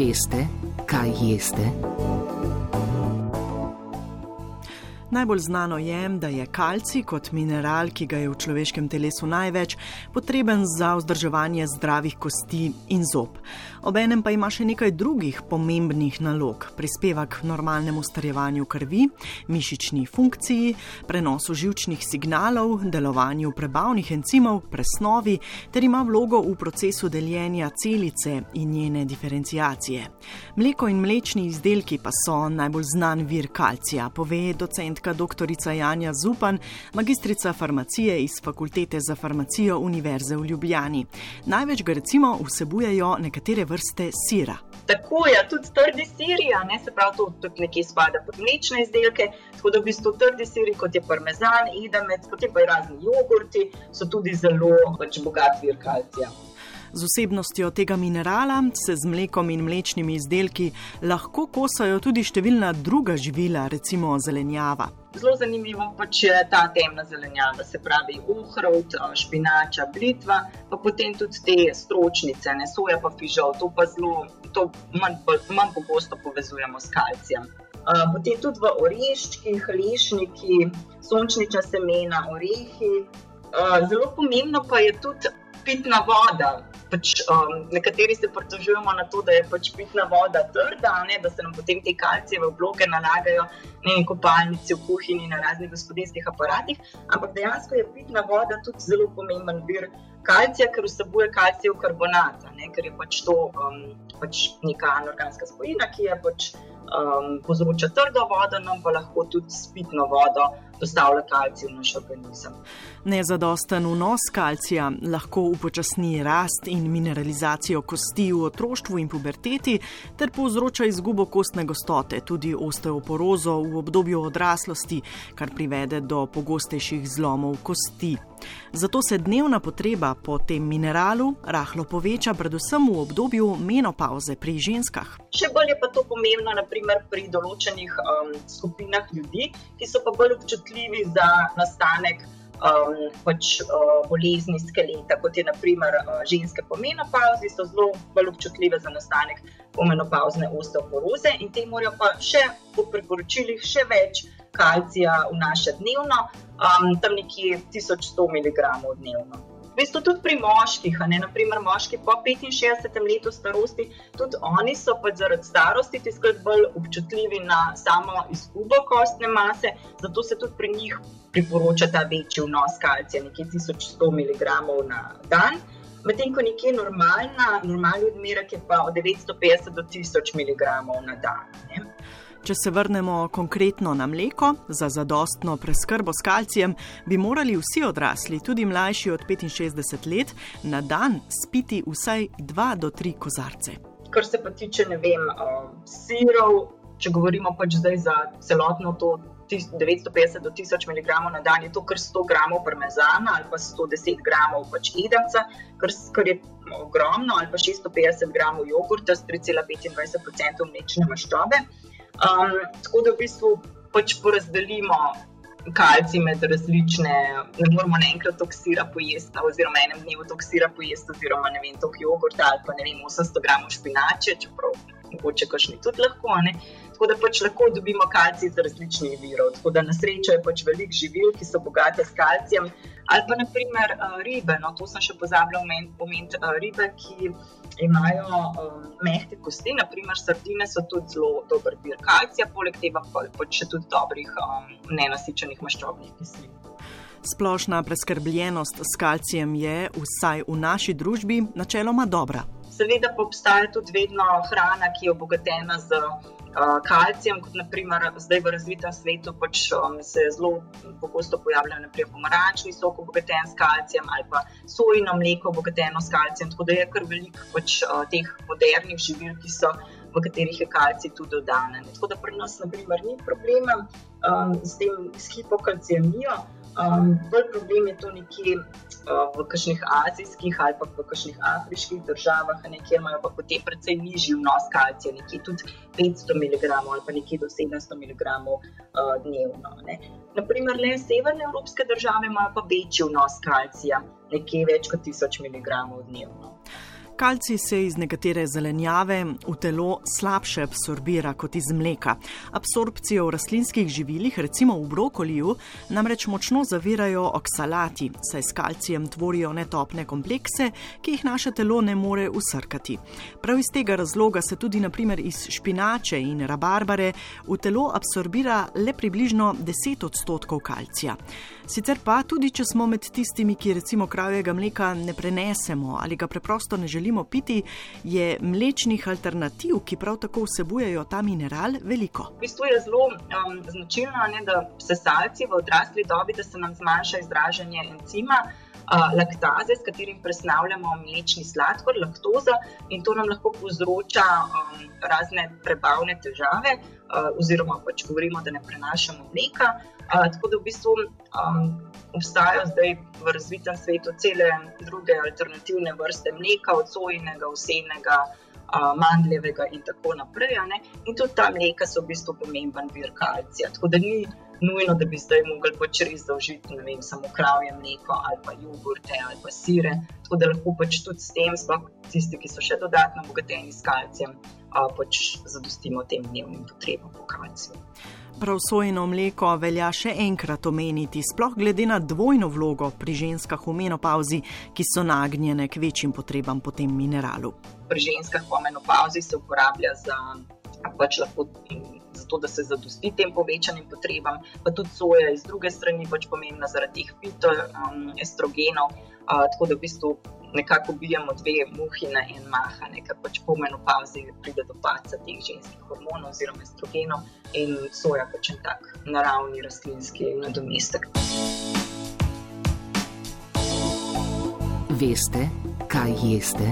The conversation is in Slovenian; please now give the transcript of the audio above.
Veste, kaj jeste? Najbolj znano je, da je kalci kot mineral, ki ga je v človeškem telesu največ, potreben za vzdrževanje zdravih kosti in zob. Obenem pa ima še nekaj drugih pomembnih nalog: prispeva k normalnemu starjevanju krvi, mišični funkciji, prenosu žilčnih signalov, delovanju prebavnih encimov, presnovi ter ima vlogo v procesu deljenja celice in njene diferencijacije. Mleko in mlečni izdelki pa so najbolj znan vir kalcija, pove docent docentka dr. Janja Zupan, magistrica farmacije iz Fakultete za farmacijo Univerze v Ljubljani. Največ ga recimo vsebujejo nekatere vrste sira. Tako je, tudi trdi siri, ne se pravi, to tudi nekje spada pod mlečne izdelke. Tako da v bistvu trdi siri, kot je parmezan, idemec, potem pa razni jogurti, so tudi zelo pač, bogat vir kalcija. Z vsebnostjo tega minerala se z mlekom in mlečnimi izdelki lahko kosajo tudi številna druga živila, recimo zelenjava. Zelo zanimivo pač je ta temna zelenjava, se pravi ohrovt, špinača, blitva, pa potem tudi te stročnice, ne soja pa fižol, to pa zelo, to manj, manj pogosto povezujemo s kalcijem. Potem tudi v oreščkih, lešniki, sončnična semena, orehi. Zelo pomembno pa je tudi pitna voda pač, um, nekateri se pritožujemo na to, da je pač pitna voda trda, ne, da se nam potem te kalcijeve vloge nalagajo na kopalnici, v kuhinji, na raznih gospodinskih aparatih. Ampak dejansko je pitna voda tudi zelo pomemben vir kalcija, ker vsebuje kalcijev karbonat, ker je pač to um, pač neka anorganska spojina, ki je pač um, povzroča trdo vodo, nam pa lahko tudi s pitno vodo dostavlja kalcij v naš organizem. Nezadosten vnos kalcija lahko upočasni rast in mineralizacijo kosti v otroštvu in puberteti, ter povzroča izgubo kostne gostote, tudi osteoporozo v obdobju odraslosti, kar privede do pogostejših zlomov kosti. Zato se dnevna potreba po tem mineralu rahlo poveča, predvsem v obdobju menopauze pri ženskah. Še bolj je pa to pomembno naprimer, pri določenih um, skupinah ljudi, ki so pa bolj občutljivi za nastanek. Um, pač uh, bolezni skeleta, kot je naprimer uh, ženske po menopauzi, so zelo bolj občutljive za nastanek pomenopauzne osteoporoze in te morajo pa še po priporočilih še več kalcija vnaša dnevno, um, tam nekje 1100 mg dnevno. V bistvu tudi pri moških, ne naprimer moški po 65 letu starosti, tudi oni so pač zaradi starosti tiskrat bolj občutljivi na samo izgubo kostne mase, zato se tudi pri njih priporoča ta večji vnos kalcija, nekje 1100 mg na dan. Medtem ko nekje normalna, normalni odmerek je pa od 950 do 1000 mg na dan. Ne. Če se vrnemo konkretno na mleko, za zadostno preskrbo s kalcijem bi morali vsi odrasli, tudi mlajši od 65 let, na dan spiti vsaj 2 do 3 kozarce. Kar se pa tiče, vem, uh, sirov, če govorimo pač zdaj za celotno to 950 do 1000 mg na dan, je to kar 100 g parmezana ali pa 110 g pač idemca, kar, kar je ogromno, ali pa 650 g jogurta s 3,25% mlečne maščobe. Um, tako da v bistvu pač porazdelimo kalci med različne, ne moramo naenkrat toksira pojesti, oziroma enem dnevu toksira pojesti, oziroma ne vem, tok jogurt ali pa ne vem, 800 gramov špinače, čeprav mogoče kašni tudi lahko. Ne? Tako da pač lahko dobimo kalcij iz različnih virov. Tako da na srečo je pač veliko živil, ki so bogate s kalcijem, ali pa naprimer ribe. No, to sem še pozabila omeniti, ribe, ki imajo um, mehke kosti, naprimer sardine so tudi zelo dober vir kalcija, poleg tega pa še tudi dobrih um, nenasičenih maščobnih kislin. Splošna preskrbljenost s kalcijem je, vsaj v naši družbi, načeloma dobra. Seveda pa obstaja tudi vedno hrana, ki je obogatena z kalcijem, kot naprimer zdaj v razvitem svetu, pač um, se zelo pogosto pojavljajo naprimer pomarančni sok obogaten s kalcijem ali pa sojino mleko obogateno s kalcijem. Tako da je kar veliko pač, uh, teh modernih živil, ki so. V katerih je kalcij tudi dodan. Tako da pri nas, na primer, ni problema um, s tem hipokalcijamijo. Um, bolj problem je to nekje uh, v kakšnih azijskih ali pa v kakšnih afriških državah, kjer imajo pa potem precej nižji vnos kalcija, nekje tudi 500 mg ali pa nekje do 700 mg uh, dnevno. Ne. Naprimer, le severne evropske države imajo pa večji vnos kalcija, nekje več kot 1000 mg dnevno. Kalci se iz nekatere zelenjave v telo slabše absorbira kot iz mleka. Absorpcijo v rastlinskih živilih, recimo v brokoliju, namreč močno zavirajo oksalati, saj s kalcijem tvorijo netopne komplekse, ki jih naše telo ne more usrkati. Prav iz tega razloga se tudi naprimer iz špinače in rabarbare v telo absorbira le približno 10 odstotkov kalcija. Sicer pa tudi, če smo med tistimi, ki recimo kravjega mleka ne prenesemo ali ga preprosto ne želimo piti, je mlečnih alternativ, ki prav tako vsebujejo ta mineral, veliko. V bistvu je zelo um, značilno, ne, da sesalci v odrasli dobi, da se nam zmanjša izražanje encima. Uh, laktaze, s katerim presnavljamo mlečni sladkor, laktoza, in to nam lahko povzroča um, razne prebavne težave, uh, oziroma pač govorimo, da ne prenašamo mleka. Uh, tako da v bistvu um, obstajajo zdaj v razvitem svetu cele druge alternativne vrste mleka, od sojnega, vsenega, mandljevega in tako naprej. In tudi ta mleka so v bistvu pomemben vir kalcija. Tako da ni nujno, da bi zdaj mogli pač res zaužiti vem, samo kravje mleko ali pa jogurte ali pa sire. Tako da lahko pač tudi s tem, sploh tisti, ki so še dodatno obogateni s kalcijem, pač zadostimo tem dnevnim potrebam po kalciju. Prav sojeno mleko velja še enkrat omeniti, sploh glede na dvojno vlogo pri ženskah v menopauzi, ki so nagnjene k večjim potrebam po tem mineralu. Pri ženskah v menopauzi se uporablja za, pač lahko, zato, da se zadosti tem povečanim potrebam, pa tudi soja iz druge strani pač pomembna zaradi teh fitoestrogenov. Um, tako da v bistvu nekako ubijamo dve muhi na en mah, ker pač po menopauzi pride do paca teh ženskih hormonov oziroma estrogenov in soja pač en tak naravni rastlinski nadomestek. Veste, kaj jeste?